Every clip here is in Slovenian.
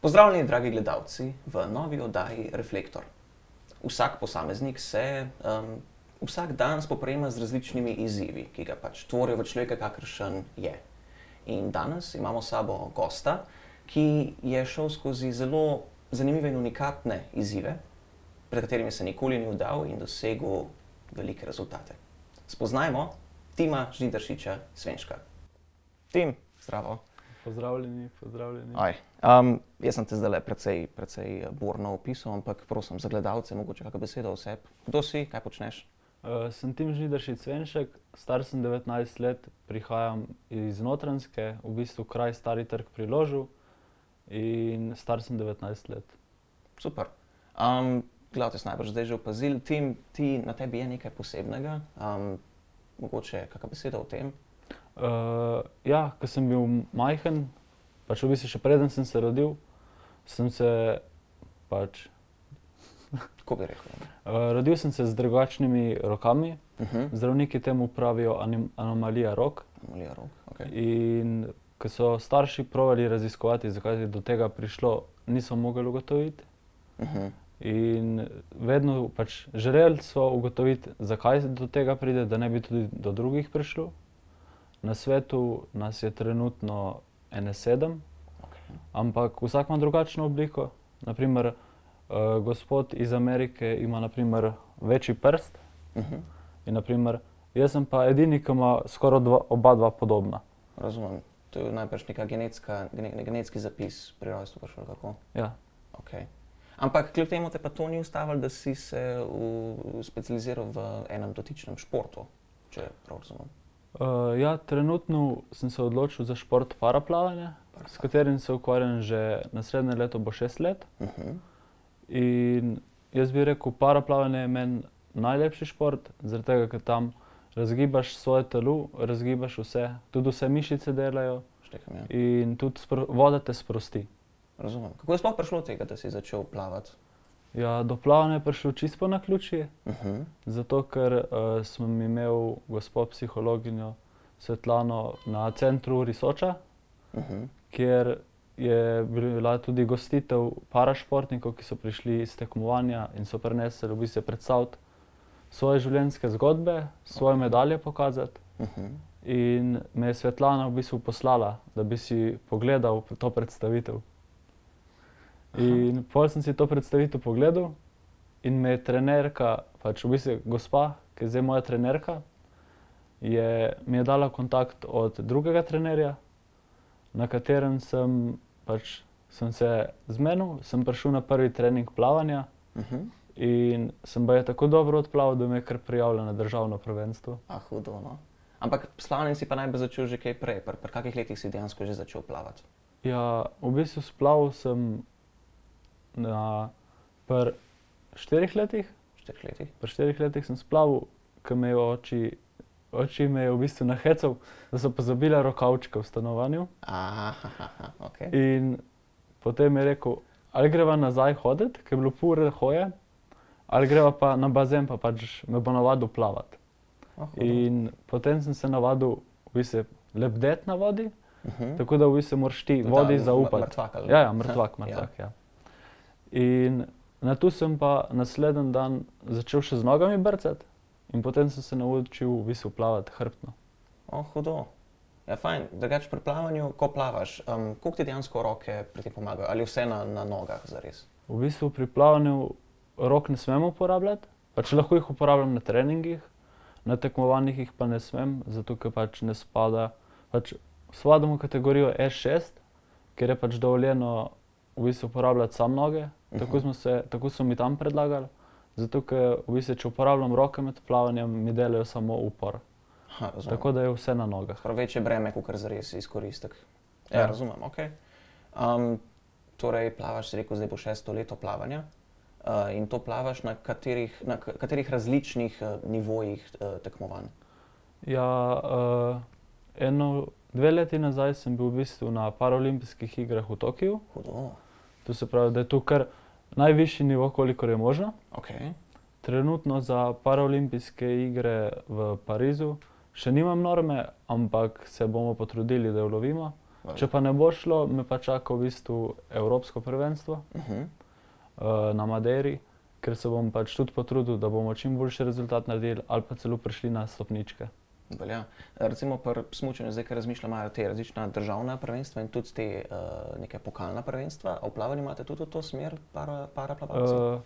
Pozdravljeni, dragi gledalci, v novi oddaji Reflektor. Vsak posameznik se um, vsak dan spoprijema z različnimi izzivi, ki ga pač tvorijo v človeka, kakršen je. In danes imamo s sabo gosta, ki je šel skozi zelo zanimive in unikatne izzive, pred katerimi se nikoli ni vdal in dosegel velike rezultate. Spoznajmo Tima Žnidaršiča Svenška. Tim, zdravo. Pozdravljeni, pozdravljeni. Aj, um, jaz sem te zdaj precej, precej burno opisal, ampak prosim za gledalce, mogoče kakšno besedo o sebi. Kdo si, kaj počneš? Uh, sem Tim Žnidaršič Svenšek, star sem 19 let, prihajam iz Notranske, v bistvu kraj Stari trg pri Ložu in star sem 19 let. Super. Um, Gledalci ste najbrž zdaj že opazili, Tim, ti na tebi je nekaj posebnega. Um, mogoče kakšna beseda o tem? Uh, ja, ko sem bil majhen, pač v bistvu še preden sem se rodil, sem se pač. Kako bi rekel? Uh, rodil sem se z drugačnimi rokami, Uh -huh. zdravniki temu pravijo anim, anomalija rok. Anomalija rok. Okay. In ko so starši provali raziskovati, zakaj je do tega prišlo, niso mogli ugotoviti. Uh -huh. In vedno pač želeli so ugotoviti, zakaj do tega pride, da ne bi tudi do drugih prišlo. Na svetu nas je trenutno NS7, Okay. ampak vsak ima drugačno obliko. Naprimer, uh, gospod iz Amerike ima naprimer, večji prst, Uh -huh. in naprimer, jaz sem pa edini, ki ima skoraj dva, oba dva podobna. Razumem. To je najbrž neka genetska, gene, genetski zapis pri rojstvu. Ja. Okay. Ampak kljub temu te pa to ni ustavilo, da si se v, specializiral v enem dotičnem športu, če prav razumem. Uh, ja, trenutno sem se odločil za šport paraplavanja, s katerim se ukvarjam že naslednje leto, bo šest let. Uh -huh. In jaz bi rekel, paraplavanje je meni najlepši šport, zaradi tega, ker tam razgibaš svoje telo, razgibaš vse, tudi vse mišice delajo Štekam, ja. in tudi voda te sprosti. Razumem. Kako je sploh prišlo do tega, da si začel plavati? Ja, do plavanja je prišel čisto po naključju, Uh -huh. zato ker uh, sem imel gospod psihologinjo Svetlano na centru Risoča, Uh -huh. kjer je bila tudi gostitev parašportnikov, ki so prišli iz tekmovanja in so prenesli v bistvu predstaviti svoje življenjske zgodbe, svoje medalje pokazati. Uh -huh. In me je Svetlana v bistvu poslala, da bi si pogledal to predstavitev. In pol sem si to predstavitev pogledal, in me je trenerka, pač v bistvu gospa, ki je zdaj moja trenerka, je, mi je dala kontakt od drugega trenerja, na katerem sem, pač, sem se zmenil, sem prišel na prvi trening plavanja Uh -huh. in sem pa je tako dobro odplaval, da me je kar prijavila na državno prvenstvo. Ah, hudo. No. Ampak slavljen si pa najbolj začel že kaj prej. Pri, pri kakih letih si dejansko že začel plavati? Ja, v bistvu splaval sem na pr štirih letih. Štirih letih? Pri štirih letih sem splaval, ker me je oči, oči me je v bistvu nahecal, da so pozabila rokavčke v stanovanju. Aha, ok. In potem je rekel, ali greva nazaj hoditi, ker je bilo pure hoje, ali greva pa na bazen, pa pač me bo navadil plavati. Oh. In potem sem se navadil v bistvu lebdeti na vodi, uh -huh. tako da v bistvu moraš ti vodi mr- zaupati. Mrtvak? Ja, ja, mrtvak, Ja. mrtvak. Ja. In na to sem pa naslednji dan začel še z nogami brcati, in potem sem se naučil v bistvu plavati hrbtno. Oh, hudo. Ja, fajn. Drugače pri plavanju, ko plavaš, um, koliko ti dejansko roke pri tem pomagajo? Ali vse na, na nogah zares? V bistvu pri plavanju rok ne smemo uporabljati, pač lahko jih uporabljam na treningih, na tekmovanjih jih pa ne smem, zato ker pač ne spada. Pač spadam v kategorijo S6, ker je pač dovoljeno v bistvu uporabljati sam noge. Tako, Mhm. se, tako so mi tam predlagali, zato ker v bistvu, če uporabljam roke med plavanjem, mi delajo samo upor. Ha, razumem. Tako da je vse na nogah. Prav večje breme, kot zares izkoristek. Ja, Ja. razumem. Okay. Um, torej, plavaš, rekel, zdaj bo šesto leto plavanja. Uh, in to plavaš na katerih, na katerih različnih uh, nivojih uh, tekmovanj? Ja, uh, eno, dve leti nazaj sem bil v bistvu na paraolimpijskih igrah v Tokiu. Hudo. To se pravi, da je to kar najvišji nivo, kolikor je možno. Okay. Trenutno za paraolimpijske igre v Parizu še nimam norme, ampak se bomo potrudili, da jo lovimo. Če pa ne bo šlo, me pa čaka v bistvu Evropsko prvenstvo Uh -huh. uh, na Madeiri, ker se bom pač tudi potrudil, da bomo čim boljši rezultat naredili, ali pa celo prišli na stopničke. Velja. Recimo pri smučanju, zdaj, ker razmišljam, imajo te različna državna prvenstva in tudi te uh, neke pokalna prvenstva. A v plavanju imate tudi to smer, para, paraplavalci? Uh,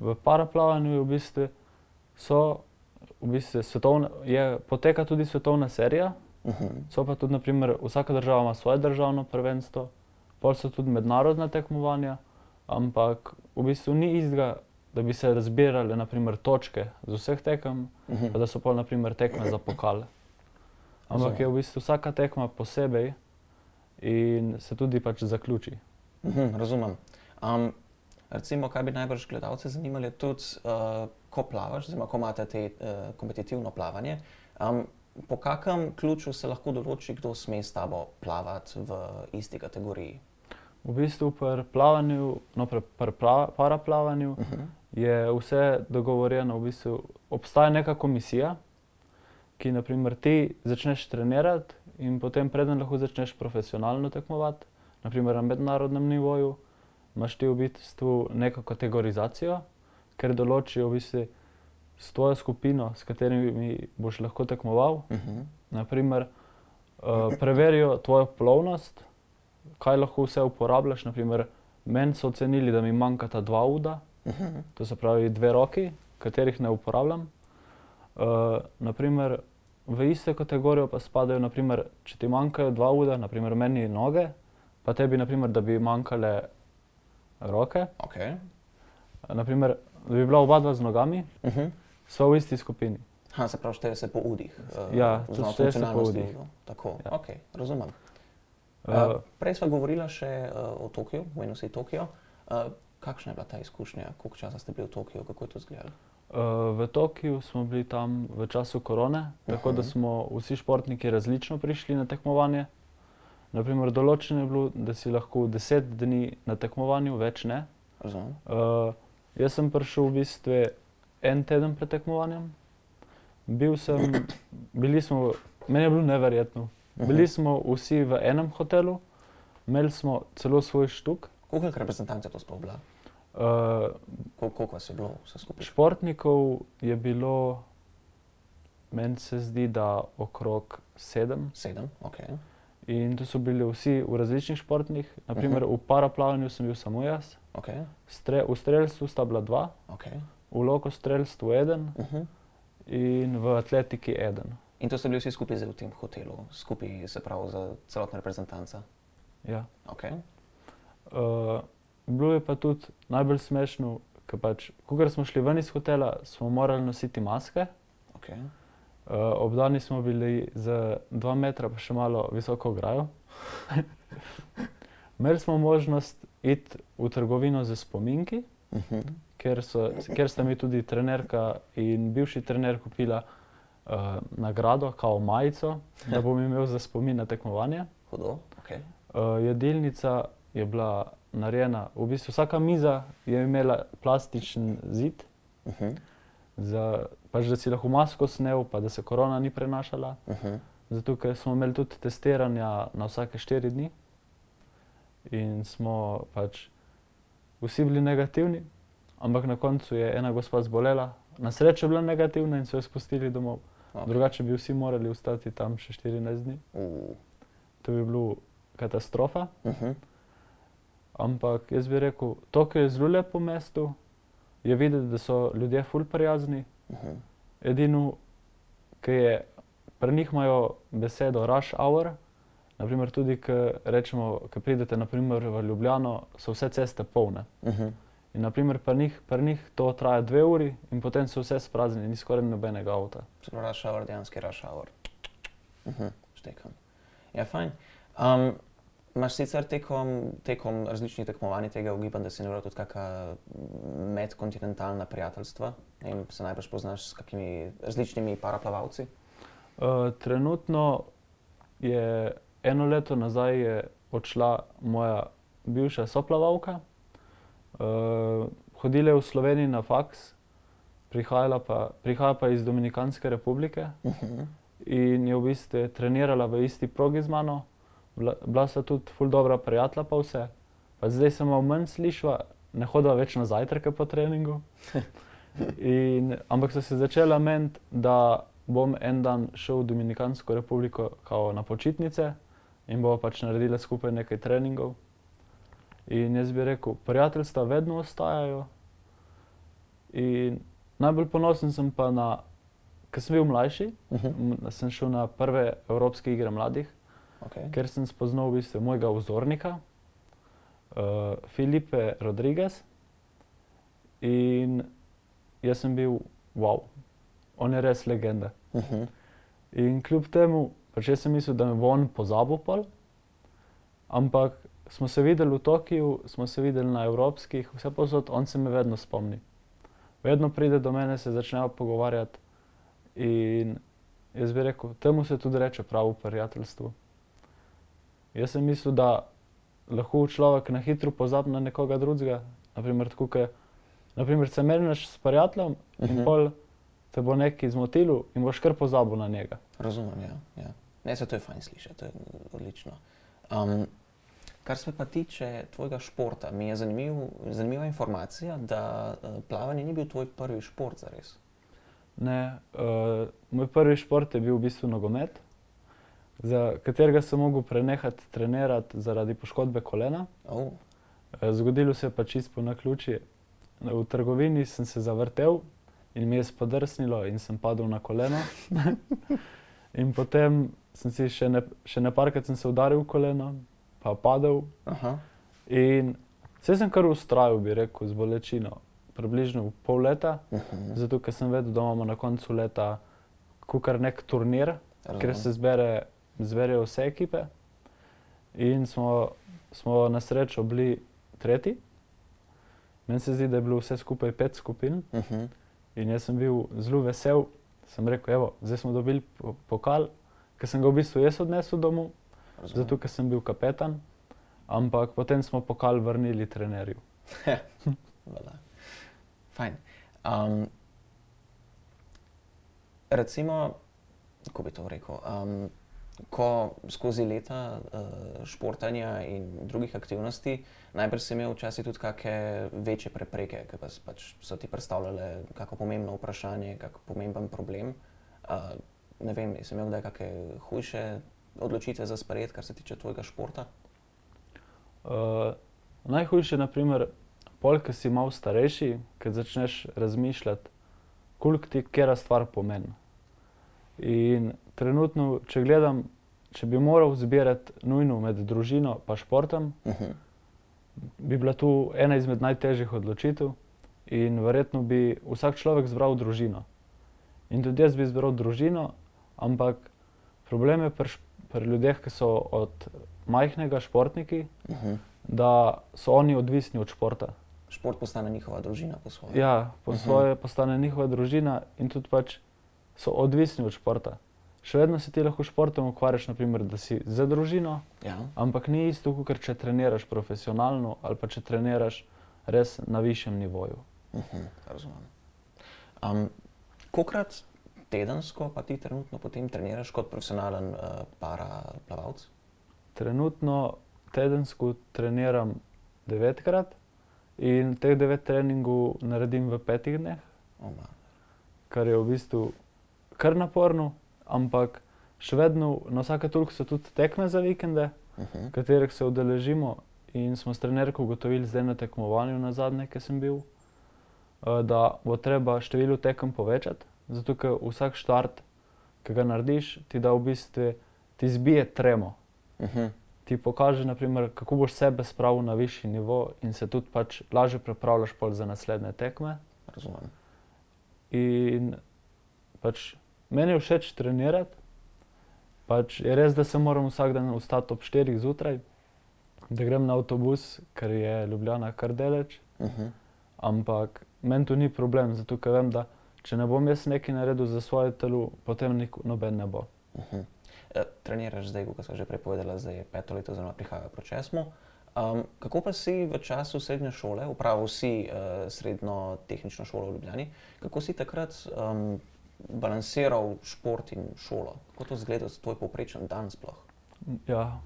v paraplavanju v bistvu, so, v bistvu svetovna, je, poteka tudi svetovna serija, Uh -huh. so pa tudi, naprimer, vsaka država ima svoje državno prvenstvo, pol so tudi mednarodna tekmovanja, ampak v bistvu ni istega, da bi se razbirale naprimer, točke z vseh tekem, Uh pa -huh. da so pol naprimer, tekme za pokale. Ampak je v bistvu vsaka tekma posebej in se tudi pač zaključi. Uh -huh, razumem. Um, recimo, kaj bi najbrž gledalce zanimalo, je tudi, uh, ko plavaš, oziroma ko imate te uh, kompetitivno plavanje. Um, po kakem ključu se lahko določi, kdo sme s tabo plavati v isti kategoriji? V bistvu pri plavanju, no, pri, pri pra, paraplavanju Uh -huh. Je vse dogovorjeno. V bistvu obstaja neka komisija, ki naprimer ti začneš trenirati in potem, preden lahko začneš profesionalno tekmovati, naprimer na mednarodnem nivoju, imaš ti v bistvu neko kategorizacijo, ker določijo v bistvu s tvojo skupino, s katerimi boš lahko tekmoval. Uh -huh. Naprimer, uh, preverijo tvojo plovnost, kaj lahko vse uporabljaš. Naprimer, meni so ocenili, da mi manjkata dva uda, Uh -huh. to se pravi dve roki, katerih ne uporabljam. Uh, naprimer, v isto kategorijo pa spadajo, naprimer, če ti manjkajo dva uda, naprimer meni noge, pa tebi, naprimer, da bi manjkale roke, Okay. naprimer, da bi bila oba dva z nogami, Uh -huh. sva v isti skupini. Ha, se pravi, šteje se po udih. uh, Ja, šteje se po udih. Tako, Ja. ok, razumem. Uh, Uh, prej smo govorili še uh, o Tokiu, omenil si Tokio. Uh, kakšna je bila ta izkušnja, koliko časa ste bili v Tokiu, kako je to izgledalo? Uh, v Tokiu smo bili tam v času korone, tako da Mhm. smo vsi športniki različno prišli na tekmovanje. Naprimer, določeno je bilo, da si lahko 10 dni na tekmovanju, več ne. Razumem. Uh, jaz sem prišel v bistvu en teden pred tekmovanjem. Bil sem, bili smo, meni je bilo neverjetno. Bili smo vsi v enem hotelu, imeli smo celo svoj štuk. Koliko reprezentanc je to sploh bila? Uh, Kol, koliko vas je bilo vse skupaj? Športnikov je bilo, meni se zdi, da okrog sedem. Sedem, ok. In to so bili vsi v različnih športnih. Naprimer, Mhm. v paraplavanju sem bil samo jaz, okay. Stre, v strelstvu sta bila dva, okay. v lokostrelstvu eden Uh -huh. in v atletiki eden. In to ste bili vsi skupaj v tem hotelu, skupaj se pravi za celotno reprezentanco. Ja. Okay. Uh, bilo je pa tudi najbolj smešno, ker pač, ko smo šli ven iz hotela, smo morali nositi maske. Okay. Uh, obdani smo bili z 2 metra, pa še malo visoko ograjo. Imeli smo možnost iti v trgovino za spominki, Uh -huh. ker, so, ker sta mi tudi trenerka in bivši trener kupila uh, nagrado, kao majico, da bom imel za spomin na tekmovanje. Hudo, okay. Uh, jedilnica je bila narejena, v bistvu vsaka miza je imela plastičen zid, Uh -huh. za, pač, da si lahko masko snel, pa da se korona ni prenašala. Uh -huh. Zato, ker smo imeli tudi testiranja na vsake štiri dni in smo pač vsi bili negativni, ampak na koncu je ena gospa zbolela, na srečo je bila negativna in so jo spustili domov. Okay. Drugače bi vsi morali ostati tam še 14 dni. Uh. To bi bilo katastrofa. Uh -huh. Ampak jaz bi rekel, Tokio je zelo lepo mesto, je videti, da so ljudje ful prijazni. Uh -huh. Edino, ki je pri njih imajo besedo rush hour. Naprimer, tudi, ko pridete naprimer, v Ljubljano, so vse ceste polne. Uh -huh. In naprimer, pri njih, pri njih to traja dve uri, in potem so vse spraznjene, ni skoraj nobenega avta. Pravi, rush hour, dejanski rush hour. Uh -huh. Štekam. Ja, fajn. Um, Imaš sicer tekom, tekom različnih tekmovanj tega ugibam, da si naredil tudi kakšna medkontinentalna prijateljstva in se najbrž poznaš s kakimi različnimi paraplavalci. Uh, trenutno je eno leto nazaj je odšla moja bivša soplavalka. Uh, hodila je v Sloveniji na faks, prihajala pa, prihaja pa iz Dominikanske republike Uh -huh. in je v bistvu trenirala v isti progi z mano. Bila, bila sta tudi ful dobra prijatelja, pa vse. Pa zdaj se malo manj slišva, ne hodiva več na zajtrke po treningu. In, ampak so se začela meniti, da bom en dan šel v Dominikansko republiko kao na počitnice in bomo pač naredili skupaj nekaj treningov. In jaz bi rekel, prijateljstva vedno ostajajo. In najbolj ponosen sem pa na, ker sem bil mlajši, Uh -huh. m- sem šel na prve Evropske igre mladih, okay. ker sem spoznal v bistvu mojega vzornika, uh, Filipe Rodriguez. In jaz sem bil, wow, on je res legenda. uh -huh. In kljub temu, pač jaz sem mislil, da me bo on pozabil, pol, ampak smo se videli v Tokiu, smo se videli na evropskih, vse posod, on se me vedno spomni. Vedno pride do mene, se začnejo pogovarjati. In jaz bi rekel, temu se tudi reče pravo prijateljstvo. Jaz sem mislil, da lahko človek na hitro pozabi na nekoga drugega. Naprimer, tako, ke, naprimer se meniš s prijateljem in Mhm. pol te bo nekaj zmotilo in boš kar pozabil na njega. Razumem, ja. ja. Ne, se to je fajn slišati, to je odlično. Um, kar se pa tiče tvojega športa, mi je zanimiv, zanimiva informacija, da uh, plavanje ni bil tvoj prvi šport za res. Ne, uh, moj prvi šport je bil v bistvu nogomet, za katerega sem mogel prenehati trenirati zaradi poškodbe kolena. Oh, Zgodilo se je pa čisto po naključju. V trgovini sem se zavrtel in mi je spodrsnilo in sem padel na koleno. in potem sem si še, ne, še neparkrat sem se udaril v koleno, pa padel. aha, In vse sem kar ustrajal, bi rekel, z bolečino. Približno pol leta, uh -huh. zato ker sem vedel, da imamo na koncu leta kar nek turnir, kjer se zbere, zberejo vse ekipe. In smo, smo na srečo bili tretji. Meni se zdi, da je bilo vse skupaj pet skupin Uh -huh. in jaz sem bil zelo vesel. Sem rekel, evo, zdaj smo dobili po- pokal, ker sem ga v bistvu jaz odnesel domov, zato ker sem bil kapetan. Ampak potem smo pokal vrnili trenerju. Voilà. Fajn. Um, recimo, kako bi to rekel, um, ko skozi leta uh, športanja in drugih aktivnosti, najbrž si imel včasih tudi kakšne večje prepreke, ki pa pač so ti predstavljale kako pomembno vprašanje, kako pomemben problem. Uh, ne vem, si imel kdaj kakšne hujše odločitve za sprejeti, kar se tiče tvojega športa? Uh, najhujše je, naprimer, pol, ki si malo starejši, ki začneš razmišljati, koliko ti kera stvar pomeni. In trenutno, če gledam, če bi moral zbirati nujno med družino in športom, Uh -huh. bi bila tu ena izmed najtežjih odločitev. In verjetno bi vsak človek izbral družino. In tudi jaz bi izbral družino, ampak problem je pri, pri ljudeh, ki so od majhnega športniki, Uh -huh. da so oni odvisni od športa. Šport postane njihova družina po svoje. Ja, po Mhm. svoje postane njihova družina in tudi pač so odvisni od športa. Še vedno se ti lahko s športom ukvarjaš, naprimer, da si za družino, Ja. ampak ni isto, kot če treniraš profesionalno ali pa če treniraš res na višjem nivoju. Uh -huh, razumem. Um, Kokrat tedensko pa ti trenutno potem treniraš kot profesionalen uh, paraplavalec? Trenutno tedensko treniram devetkrat in teh devet treningov naredim v petih dneh, Oh, man. kar je v bistvu kar naporno, ampak še vedno na vsake toliko so tudi tekme za vikende, uh -huh. katerih se udeležimo. In smo s trenerko ugotovili zdaj na tekmovanju na zadnje, ki sem bil, eh, da bo treba število tekem povečati, zato ker vsak štart, ki ga narediš, ti da v bistvu ti zbije tremo. Uh -huh. Ti pokaže, naprimer, kako boš sebe spravil na višji nivo in se tudi pač lažje pripravljaš za naslednje tekme. Razumem. In pač meni je všeč trenirati. Pač je res, da se moram vsak dan vstati ob 4 zjutraj, da grem na avtobus, ker je Ljubljana kar daleč. Uh -huh. Ampak meni to ni problem, zato ker vem, da če ne bom jaz nekaj naredil za svoje telo, potem nik, noben ne bo. Uh -huh. e, treniraš zdaj, kot sem že prej povedala, zdaj je peto leto, oziroma prihaja proti česmu. Um, kako pa si v času srednje šole, upravil si uh, srednjo tehnično šolo v Ljubljani, kako si takrat um, balansiral šport in šolo? Kako to zgleda, tvoj povprečen dan sploh? Ja,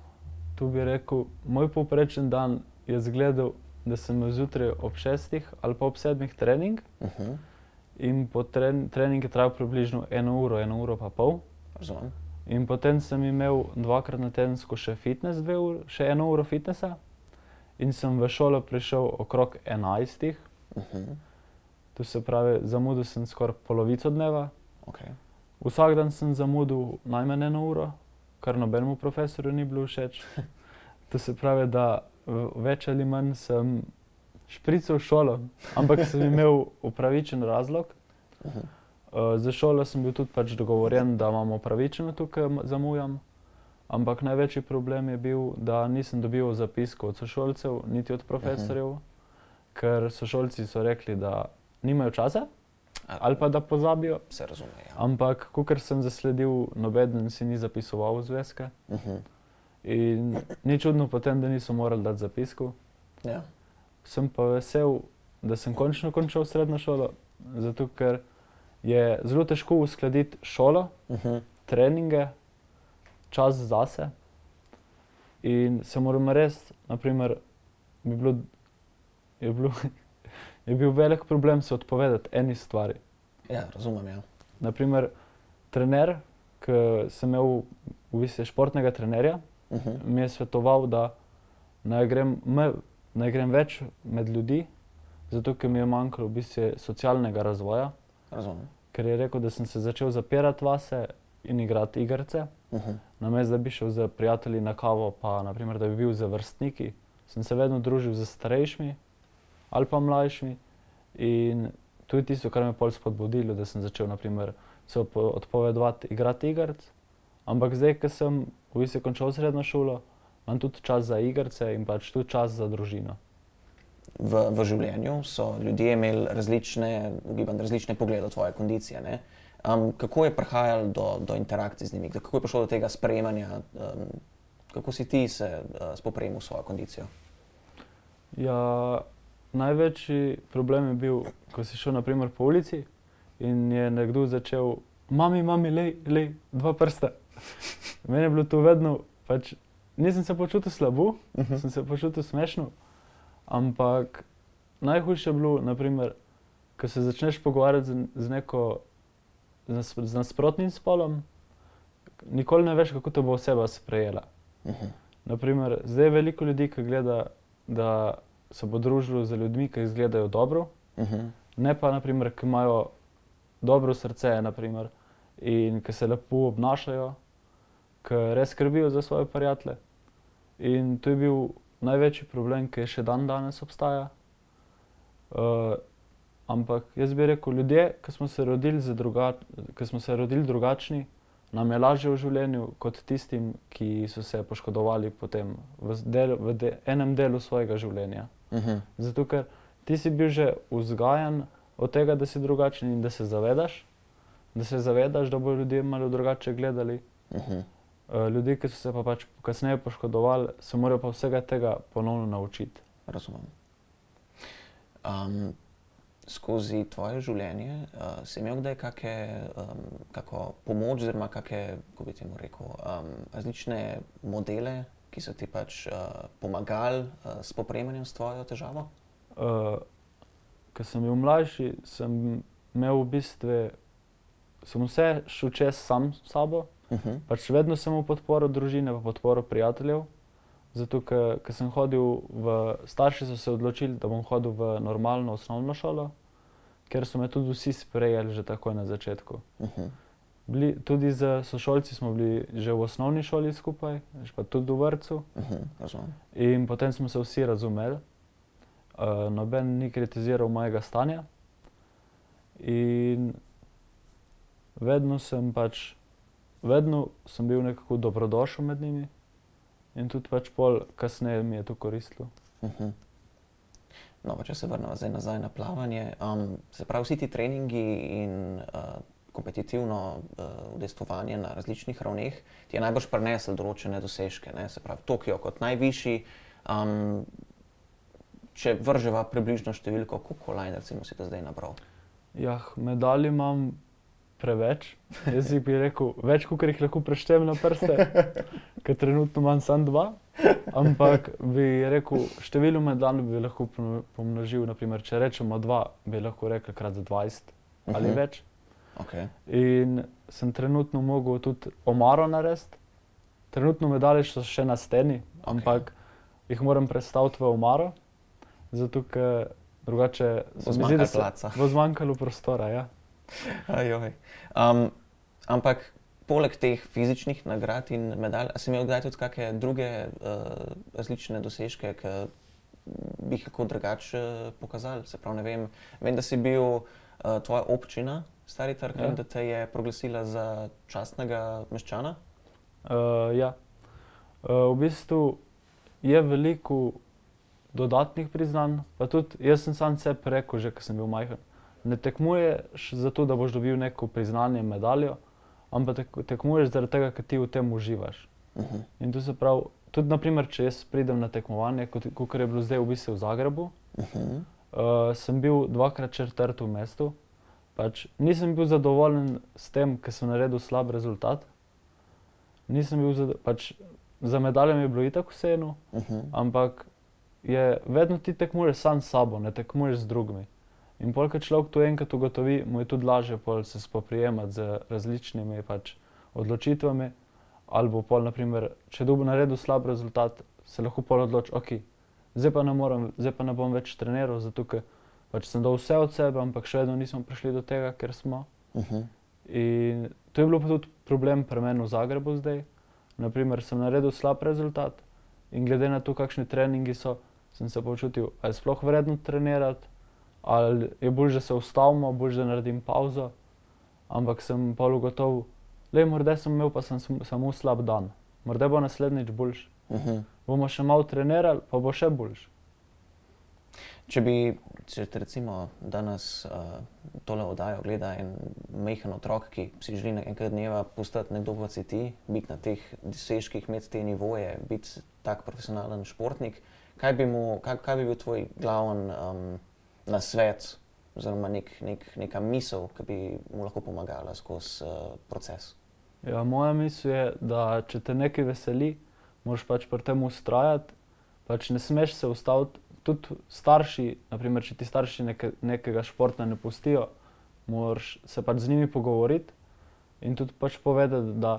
tu bi rekel, moj povprečen dan je zgledal, da sem zjutraj ob šestih ali pa ob sedmih trening. Uh -huh. In po tren, treningu je trajal približno eno uro, eno uro pa pol. Razumem. In potem sem imel dvakrat na teden še fitness, uri, še eno uro fitnesa. In sem v šolo prišel okrog enajstih, Uh -huh. to se pravi, zamudil sem skoraj polovico dneva. Okay. Vsak dan sem zamudil najmanj eno uro, kar nobenemu profesorju ni bilo všeč. To se pravi, da več ali manj sem šprical šolo, ampak sem imel upravičen razlog. Uh -huh. Uh, za šolo sem bil tudi pač dogovorjen, da imam upravičeno tukaj zamujam. Ampak največji problem je bil, da nisem dobil zapiskov od sošolcev, niti od profesorjev, uh -huh. ker sošolci so rekli, da nimajo časa ali pa da pozabijo. Se razume. Ja. Ampak, kot sem zasledil, noben si ni zapisoval zvezke. Uh -huh. In ni čudno potem, da niso morali dati zapiskov. ja. Sem pa vesel, da sem končno končal srednjo šolo, zato ker je zelo težko uskladiti šolo, Uh -huh. treninge, čas zase. In se moram res, naprimer, bi bilo, je, bilo, je bil velik problem se odpovedati eni stvari. ja, razumem. Ja. Naprimer, trener, ki sem imel v bistvu športnega trenerja, Uh -huh. mi je svetoval, da naj grem, me, naj grem več med ljudi, zato ker mi je manjkalo v bistvu socialnega razvoja, Razumem. ker je rekel, da sem se začel zapirati vase in igrati igrice. Uh -huh. Namesto da bi šel z prijatelji na kavo, pa naprimer, da bi bil z vrstniki, sem se vedno družil z starejšimi ali pa mlajšimi. In to je tisto, kar me je pol spodbudilo, da sem začel naprimer, se odpo- odpovedovati igrati igric. Ampak zdaj, ko sem v bistvu končal srednjo šolo, imam tudi čas za igrice in pač tudi čas za družino. v, v življenju so ljudje imeli različne, ugibam, različne poglede na tvoje kondicije. ne. Um, kako je prihajalo do, do interakcij z njimi, kako je prišlo do tega sprejemanja, um, kako si ti se uh, spopremil s svojo kondicijo? Ja, največji problem je bil, ko si šel naprimer, po ulici in je nekdo začel, mami, mami, le, le, dva prsta. Meni je bilo to vedno, pač, nisem se počutil slabo, Mhm. sem se počutil smešno, ampak najhujše je bilo, naprimer, ko se začneš pogovarjati z, z neko, z, nas, z nasprotnim spolom, nikoli ne veš, kako te bo oseba sprejela. Mhm. Naprimer, zdaj je veliko ljudi, ki gleda, da se bo družilo z ljudmi, ki izgledajo dobro, Mhm. ne pa, naprimer, ki imajo dobro srce naprimer, in ki se lepo obnašajo, ki res skrbijo za svoje prijatelje. In to je bil največji problem, ki še dan danes obstaja. Uh, ampak jaz bi rekel, ljudje, ki smo se rodili, druga, ki smo se rodili drugačni, nam je lažje v življenju kot tistim, ki so se poškodovali potem v, del, v de, enem delu svojega življenja. Mhm. Zato, ker ti si bil že vzgajan od tega, da si drugačen in da se zavedaš, da se zavedaš, da bodo ljudje malo drugače gledali. Mhm. Uh, ljudje, ki so se pa pač kasneje poškodovali, se morajo pa vsega tega ponovno naučiti. Razumem. Um, skozi tvoje življenje uh, si imel kdaj kake, um, pomoč, oziroma kakšne, kako bi temu rekel, um, različne modele, ki so ti pač uh, pomagali uh, s popremanjem s tvojo težavo? Uh, Ko sem bil mlajši, sem imel v bistvu, sem vse šel čez sam s sabo, Uh -huh. pač vedno sem imel podporo družine, pa podporo prijateljev. Zato, ker ker sem hodil v, starši so se odločili, da bom hodil v normalno osnovno šolo, ker so me tudi vsi sprejeli že takoj na začetku. Uh -huh. Bili, tudi z sošolci smo bili že v osnovni šoli skupaj, pa tudi v vrtu. Uh -huh. In potem smo se vsi razumeli, uh, noben ni kritiziral mojega stanja. In vedno sem pač, vedno sem bil nekako dobrodošel med njimi, in tudi pač pol kasneje mi je to koristilo. Uh -huh. no, če se vrnemo zdaj nazaj na plavanje, um, se pravi, vsi ti treningi in uh, kompetitivno uh, udejstvovanje na različnih ravneh ti je najbrž prineslo določene dosežke. Ne? Se pravi, Tokio kot najvišji. Um, če vrževa približno številko, koliko recimo si do zdaj nabral? Jah, medalj imam preveč, jaz bi rekel, več kot jih lahko preštem na prste, ker trenutno imam samo dva. Ampak bi rekel, število medalj bi lahko pomnožil. Naprimer, če rečemo dva, bi lahko rekel krat 20 ali Mhm. več. Okay. In sem trenutno mogel tudi omaro narediti. Trenutno medalje so še na steni, Okej. ampak jih moram predstaviti v omaro, zato ker drugače se mi zdi, da se bo zmanjkalo prostora. Ja. Ajoj. Um, ampak poleg teh fizičnih nagrad in medalj, si imel kdaj tudi kakšne druge uh, različne dosežke, ki bi jih kako drugače uh, pokazali? Se pravi, ne vem, vem, da si bil uh, tvoja občina, stari trg, Ja. da te je proglasila za častnega meščana. Uh, ja. uh, v bistvu je veliko dodatnih priznanj, pa tudi jaz sem sam sebi rekel, že ko sem bil majhen. Ne tekmuješ zato, da boš dobil neko priznanje, medaljo, ampak tek, tekmuješ zaradi tega, ker ti v tem uživaš. Uh -huh. In to se pravi, tudi naprimer, če jaz pridem na tekmovanje, kot, kot je bilo zdaj v bistvu v Zagrebu, Uh -huh. uh, sem bil dvakrat četrti v mestu. Pač nisem bil zadovoljen s tem, ker sem naredil slab rezultat. Nisem bil zado, pač, za medalje mi je bilo itak vseeno, Uh -huh. ampak je vedno ti tekmuješ sam s sabo, ne tekmuješ z drugimi. In pol, ko človek to enkrat ugotovi, mu je tudi lažje se spoprijemati z različnimi pač, odločitvami. Ali bo pol, naprimer, če bo naredil slab rezultat, se lahko pol odloči, ok, zdaj pa ne, morem, zdaj pa ne bom več treniral, zato ker pač sem dal vse od sebe, ampak še vedno nismo prišli do tega, ker smo. Uh -huh. In to je bilo pa tudi problem pri meni v Zagrebu zdaj. Naprimer, sem naredil slab rezultat in glede na to, kakšni treningi so, sem se počutil, ali je sploh vredno trenirati, ali je bolje, da se ustavimo, bolje, da naredim pauzo. Ampak sem pa ugotovil, le morda sem imel pa sem, sam- samo slab dan, morda bo naslednjič boljši. Uh -huh. Bomo še malo trenirali, pa bo še boljši. Če bi, če recimo danes uh, tole oddajo gleda en majhen otrok, ki si želi enkrat dneva postati nekdo, kot si ti, biti na teh dosežkih, imeti te nivoje, biti tak profesionalen športnik, kaj bi, mu, kaj, kaj bi bil tvoj glaven um, nasvet, oziroma nek, nek, neka misel, ki bi mu lahko pomagala skozi uh, proces? Ja, moja misel je, da če te nekaj veseli, moraš pač pri tem ustrajati, pač ne smeš se ustaviti. Tudi starši, naprimer, če ti starši neke, nekega športa ne pustijo, moraš se pač z njimi pogovoriti in tudi pač povedati, da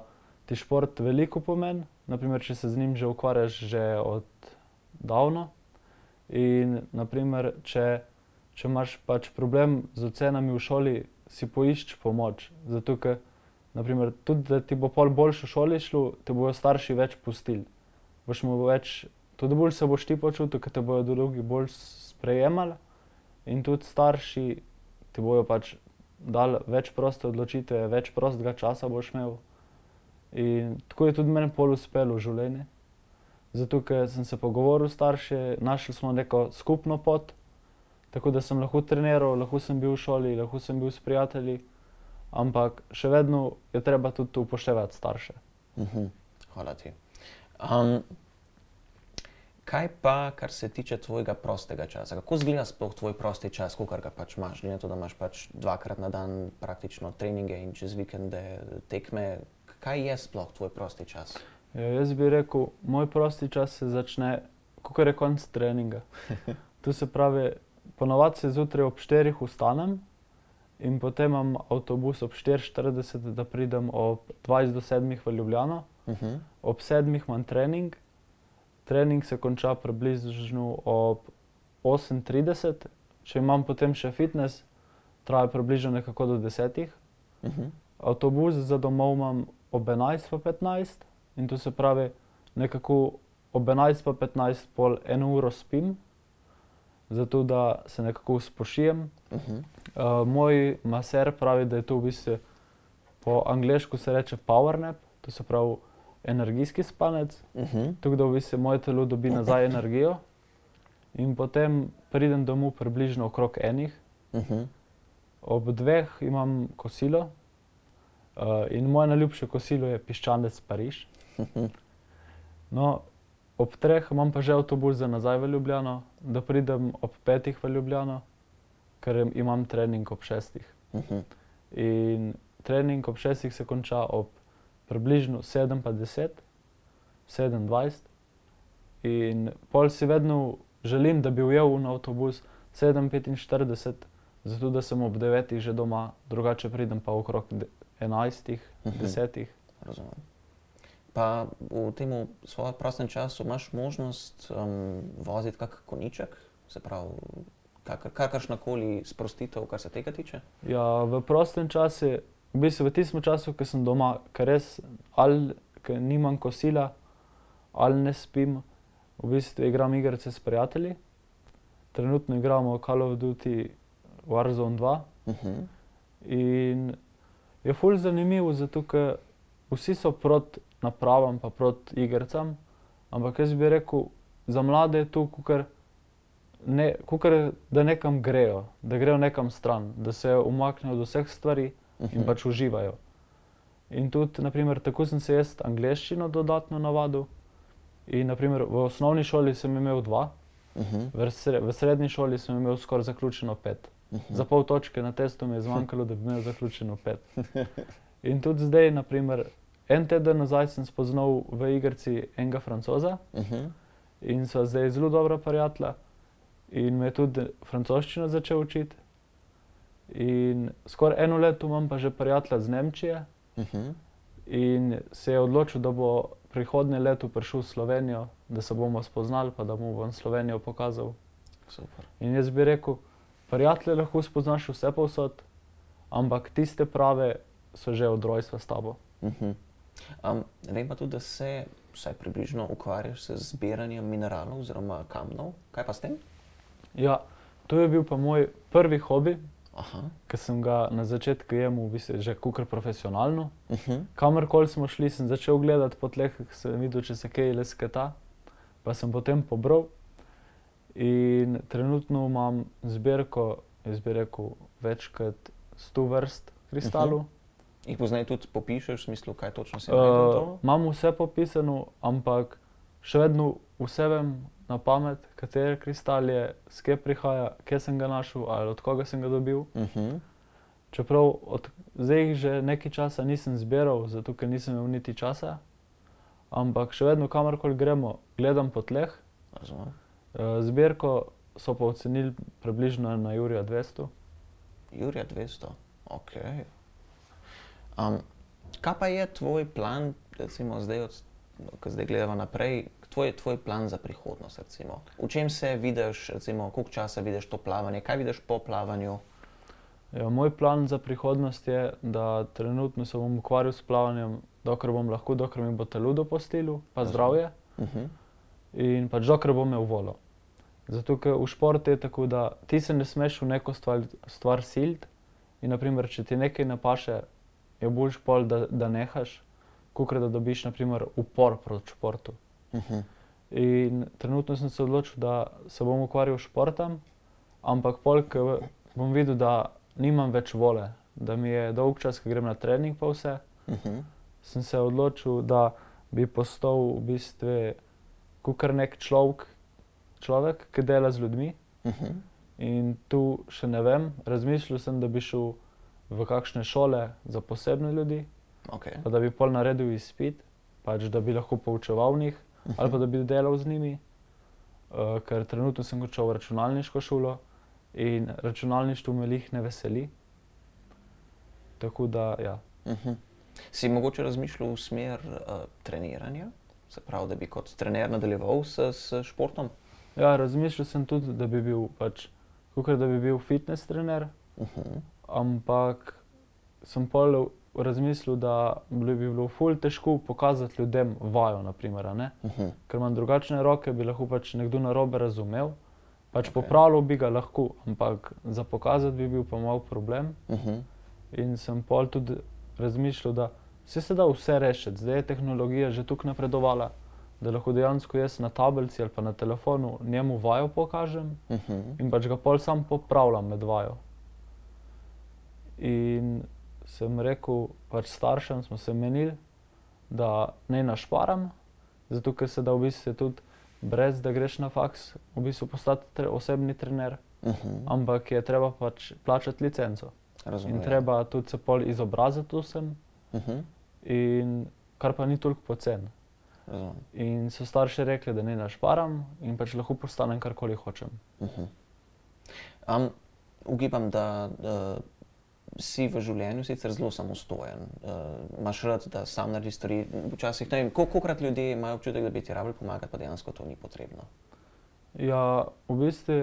ti šport veliko pomeni. Naprimer, če se z njim že ukvarjaš že od davno. In naprimer, če, če imaš pač problem z ocenami v šoli, si poišči pomoč. Zato, ker Naprimer, tudi da ti bo pol boljše v šoli šlo, te bodo starši več pustili. Boš mu več, tudi bolj se boš ti počutil, ker te bodo drugi bolj sprejemali. In tudi starši ti bodo pač dali več proste odločitve, več prostega časa boš imel. In tako je tudi meni pol uspelo v življenju. Zato, ker sem se pogovoril s starši, našli smo neko skupno pot, tako da sem lahko treniral, lahko sem bil v šoli, lahko sem bil s prijatelji ampak še vedno je treba tudi upoštevati starše. Uh -huh. Hvala ti. Um, kaj pa, kar se tiče tvojega prostega časa? Kako izgleda sploh tvoj prosti čas, kot ga pač imaš? Glede na to, da imaš pač dvakrat na dan praktično treninge in čez vikende tekme. Kaj je sploh tvoj prosti čas? Ja, jaz bi rekel, moj prosti čas se začne, kot je konc treninga. To se pravi, ponovadi se zjutraj ob 4 vstanem in potem imam avtobus ob 4:40, da pridem ob 20 do 7 v Ljubljano. Uh -huh. Ob 7 imam trening, trening se konča približno ob 8:30, če imam potem še fitness, traja približno nekako do 10. Uh -huh. Avtobus za domov imam ob 11:15 in to se pravi, nekako ob 11:15 pol eno uro spim, zato da se nekako spošijem. Uh -huh. Uh, moj maser pravi, da je to v bistvu po angliško se reče power nap, to se pravi energijski spanec, Uh -huh. tako da v bistvu moje telo dobi nazaj energijo. In potem pridem domov približno okrog enih, Uh -huh. ob dveh imam kosilo. Uh, in moje najljubše kosilo je piščanec Pariž. No, ob treh imam pa že avtobus za nazaj v Ljubljano, da pridem ob petih v Ljubljano, ker im- imam trening ob šestih. Uh -huh. In trening ob šestih se konča ob približno 7:10, 27. In pol si vedno želim, da bi ujel na avtobus 7:45, zato da sem ob 9 že doma, drugače pridem pa okrog 11, Mhm. 10. Razumem. Pa v tem svojem prostem času imaš možnost um, voziti kak koniček, se pravi, kakr, kakršna koli sprostitev, kar se tega tiče? Ja, v prostem času, v bistvu v tistem času, ko sem doma, ker res ali ker nimam kosila, ali ne spim, v bistvu igram igrice s prijatelji. Trenutno igramo Call of Duty Warzone 2 Uh -huh. in je ful zanimivo, zato ker vsi so proti napravam, pa proti igricam, ampak jaz bi rekel, za mlade je to, kukar ne, kukar, da nekam grejo, da grejo nekam stran, da se umaknejo od vseh stvari in pač uživajo. In tudi, naprimer, tako sem se jaz angleščino dodatno navadil. In naprimer, v osnovni šoli sem imel dva, Uh -huh. v, sre, v srednji šoli sem imel skoraj zaključeno pet. Uh -huh. Za pol točke na testu mi je zmanjkalo, da bi imel zaključeno pet. In tudi zdaj, naprimer, en teden nazaj sem spoznal v igrici enega francoza Uh -huh. in sva zdaj zelo dobra prijatelja. In me je tudi francoščino začel učiti. In skoraj eno leto imam pa že prijatelja z Nemčije Uh -huh. in se je odločil, da bo prihodnje leto prišel v Slovenijo, da se bomo spoznali, pa da mu bom Slovenijo pokazal. Super. In jaz bi rekel, prijatelje lahko spoznaš vse povsod, ampak tiste prave so že od rojstva s tabo. Uh -huh. um, vem pa tudi, da se vsaj približno ukvarjaš s zbiranjem mineralov oziroma kamnov. Kaj pa s tem? Ja, to je bil pa moj prvi hobi, Ki sem ga na začetku jemal v bistvu že kukar profesionalno. Uh -huh. Kamorkoli smo šli, sem začel gledati po tleh, sem videl, če se kaj lesketa, pa sem potem pobral. In trenutno imam zbirko, jaz bi rekel, več kot 100 vrst kristalov. Jih poznaj tudi popišeš, v smislu, kaj točno si Uh, naredil? imam vse popisano, ampak še vedno vse vem na pamet, kater kristal je, skje prihaja, kje sem ga našel ali od koga sem ga dobil. Uh -huh. Čeprav od zdaj jih že nekaj časa nisem zbiral, zato ker nisem imel niti časa, ampak še vedno kamorkoli gremo, gledam po tleh. Razumem. Uh, zbirko so pa ocenili približno na Jurija 200. Jurija 200, ok. Um, kaj pa je tvoj plan, recimo zdaj, od, ko zdaj gledamo naprej, tvoj, tvoj plan za prihodnost? Recimo? V čem se vidiš, recimo, koliko časa vidiš to plavanje, kaj vidiš po plavanju? Ja, moj plan za prihodnost je, da trenutno se bom ukvarjal s plavanjem, dokler bom lahko, dokler mi bo telo dopustilo, pa Razumem. zdravje. Uh -huh. in pač dokler bom imel voljo. Zato, ker v športu je tako, da ti se ne smeš v neko stvar, stvar siliti. In, naprimer, če ti nekaj ne paše, je boljš pol, da, da nehaš, kot da dobiš naprimer, upor proti športu. Uh -huh. In trenutno sem se odločil, da se bom ukvarjal s športom, ampak pol, ko bom videl, da nimam več vole, da mi je dolg čas, ko grem na trening, pa vse, Uh -huh. sem se odločil, da bi postal v bistvu kot nek človek, človek, ki dela z ljudmi. Uh -huh. In tu še ne vem, razmišljal sem, da bi šel v kakšne šole za posebne ljudi, Okay. pa da bi pol naredil izpit, pač da bi lahko poučeval njih, ali pa da bi delal z njimi. Uh, ker trenutno sem končal računalniško šolo in računalništvo me jih ne veseli. Tako da, ja. Uh -huh. Si mogoče razmišljal v smer uh, treniranja, se pravi, da bi kot trener nadaljeval s, s športom? Ja, razmišljal sem tudi, da bi bil, pač, kukor, da bi bil fitness trener, Uh -huh. ampak sem pol razmislil, da bi bilo ful težko pokazati ljudem vajo, naprimer? Uh -huh. ker imam drugačne roke, bi lahko pač nekdo narobe razumel. Pač okay. popravljal bi ga lahko, ampak za pokazati bi bil pa mal problem. Uh -huh. In sem pol tudi razmišljal, da se se da vse rešiti. Zdaj je tehnologija že tako napredovala, da lahko dejansko jaz na tablici ali pa na telefonu njemu vajo pokažem Uh -huh. in pač ga pol sam popravljam med vajo. In sem rekel, pač staršem smo se menili, da ne našparam, zato ker se da v bistvu tudi brez da greš na faks, v bistvu postati tre, osebni trener, Uh -huh. ampak je treba pač plačati licenco. Razumem. In treba tudi se pol izobraziti vsem, Uh -huh. in kar pa ni toliko pocen. razumem. In so starši rekli, da ne našparam in pač lahko postanem karkoli hočem. Um, ugibam, da uh, si v življenju sicer zelo samostojen. Uh, imaš rad, da sam narediš stvari. Včasih, ne vem, koliko krat ljudje imajo občutek, da bi ti rabili pomagati, pa dejansko to ni potrebno. Ja, v bistvu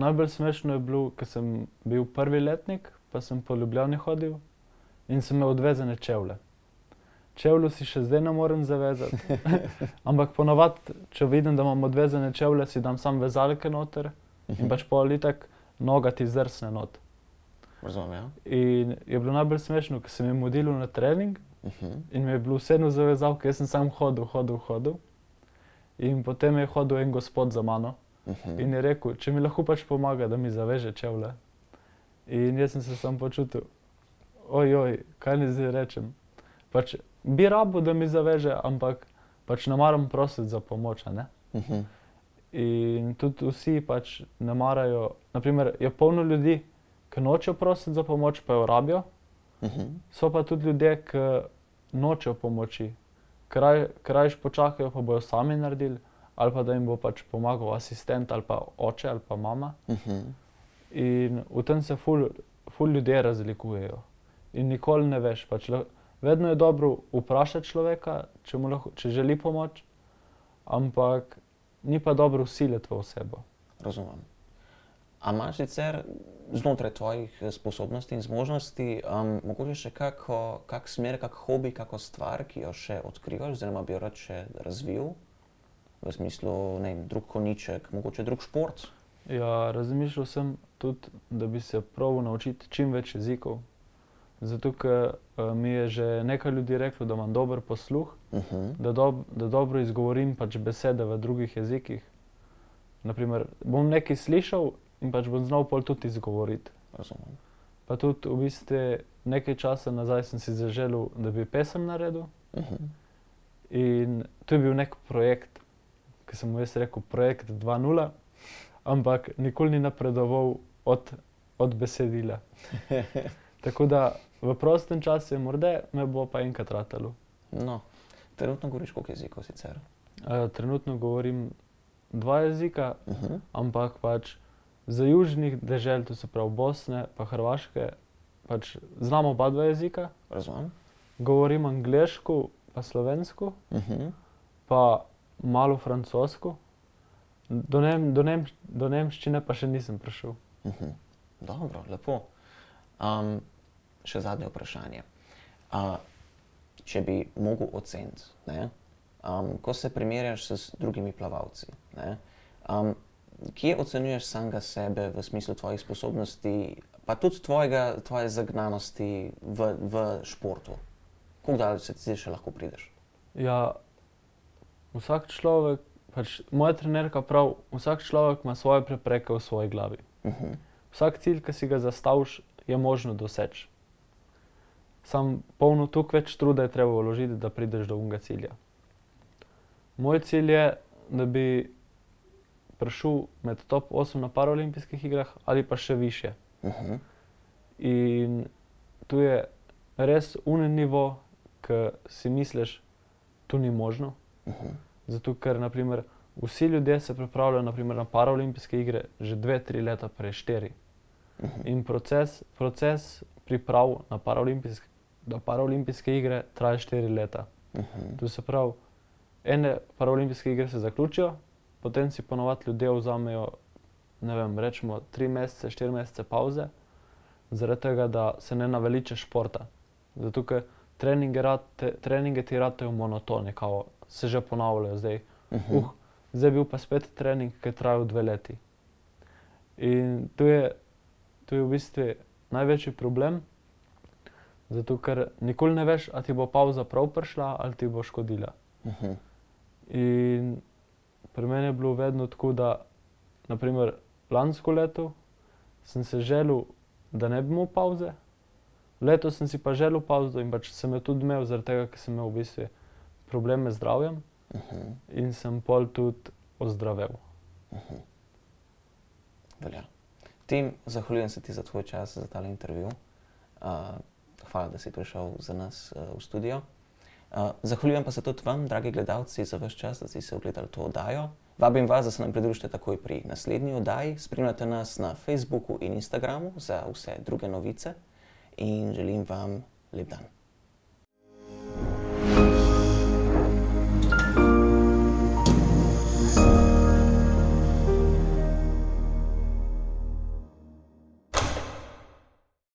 najbolj smešno je bilo, ker sem bil prvi letnik, pa sem po Ljubljani hodil in sem imel odvezene čevlje. Čevlju si še zdaj ne morem zavezati, ampak ponavadi, če vidim, da imam odvezene čevlje, si dam sam vezalke noter in pač politek, noga ti zdrsne not. Razumem, ja. In je bilo najbolj smešno, ker sem jim modil na trening Uh -huh. in mi je bilo vseeno zavezal, ker sem sam hodil, hodil, hodil. In potem je hodil en gospod za mano Uh -huh. in je rekel, če mi lahko pač pomaga, da mi zaveže čevlje. In jaz sem se sam počutil, ojoj, kaj naj zdaj rečem. Pač bi rabo, da mi zaveže, ampak pač ne maram prositi za pomoč. Ne? Uh -huh. In tudi vsi pač ne marajo. Naprimer, je polno ljudi, ki nočejo prositi za pomoč, pa jo rabijo, Uh -huh. so pa tudi ljudje, ki nočejo pomoči, kraj, krajš počakajo, pa bojo sami naredili, ali pa da jim bo pač pomagal asistent ali pa oče ali pa mama. Uh -huh. In v tem se ful, ful ljudje razlikujejo. In nikoli ne veš. Pač, vedno je dobro vprašati človeka, če, lahko, če želi pomoč, ampak ni pa dobro usiliti v osebo. Razumem. A imaš sicer znotraj tvojih eh, sposobnosti in zmožnosti, um, mogoče še kako, kak smer, kak hobi, kako stvar, ki jo še odkrivaš, oziroma bi jo rad še razvil, v smislu, ne vem, drug koniček, mogoče drug šport? Ja, razmišljal sem tudi, da bi se pravil naučiti čim več jezikov. Zato, ker eh, mi je že nekaj ljudi reklo, da imam dober posluh, Uh -huh. da, dob, da dobro izgovorim pač besede v drugih jezikih. Naprimer, bom nekaj slišal in pač bom znal pol tudi izgovoriti. Razumem. Pa tudi v bistvu nekaj časa nazaj sem si zaželel, da bi pesem naredil. Uh -huh. In to je bil nek projekt, ki sem mu jaz rekel, projekt 2.0, ampak nikoli ni napredoval od, od besedila. Tako da v prostem času je morda, me bo pa enkrat ratalo. No, trenutno govoriš koliko jezikov sicer? Uh, trenutno govorim dva jezika, Uh -huh. ampak pač za južnih dežel, to se pravi Bosne in Hrvaške, pač znamo oba dva jezika. Razumem. Govorim angliško, pa slovensko, Uh -huh. pa malo francosko. Do, nem, do, nem, do nemščine pa še nisem prišel. Uh -huh. Dobro, lepo. Um, še zadnje vprašanje. Uh, če bi mogel oceniti, um, ko se primerjaš s drugimi plavalci, ne, um, kje ocenjuješ samega sebe v smislu tvojih sposobnosti, pa tudi tvojega, tvoje zagnanosti v, v športu? Kako daleč se ti še lahko prideš? Ja, vsak človek, pač moja trenerka pravi, vsak človek ima svoje prepreke v svoji glavi. Uh -huh. Vsak cilj, ki si ga zastaviš, je možno doseči. Sam polno tukaj več truda je treba vložiti, da prideš do unega cilja. Moj cilj je, da bi prišel med top 8 na paraolimpijskih igrah ali pa še više. Uh -huh. In tu je res unen nivo, ki si misliš, tu ni možno. Uh -huh. Zato, ker naprimer, vsi ljudje se pripravljajo naprimer, na paraolimpijske igre že dve, tri leta prej, štiri. Uh -huh. In proces, proces priprav na paraolimpijske, na paraolimpijske igre traja štiri leta. Uh -huh. To se pravi, ene paraolimpijske igre se zaključijo, potem si ponovadi ljudje vzamejo, ne vem, rečemo tri mesece, štiri mesece pauze, zaradi tega, da se ne naveliče športa. Zato, ker treninge, rate, treninge ti ratejo monotone, kao se že ponavljajo zdaj. Uh -huh. Uh, zdaj je bil pa spet trening, ki je trajal dve leti. In to je, to je v bistvu največji problem, zato ker nikoli ne veš, ali ti bo pauza prav prišla ali ti bo škodila. Uh -huh. In pri meni je bilo vedno tako, da naprimer lansko leto sem se želel, da ne bi imel pauze, letos sem si pa želel pauzo in pač sem jo tudi imel, zaradi tega, ker sem imel v bistvu probleme z zdravjem Uh -huh. in sem pol tudi ozdravel. Velja. Tim, zahvaljujem se ti za tvoj čas, za tale intervju. Uh, hvala, da si prišel za nas uh, v studio. Uh, zahvaljujem pa se tudi vam, dragi gledalci, za vaš čas, da ste se ogledali to oddajo. Vabim vas, da se nam pridružite takoj pri naslednji oddaji. Spremljate nas na Facebooku in Instagramu za vse druge novice in želim vam lep dan.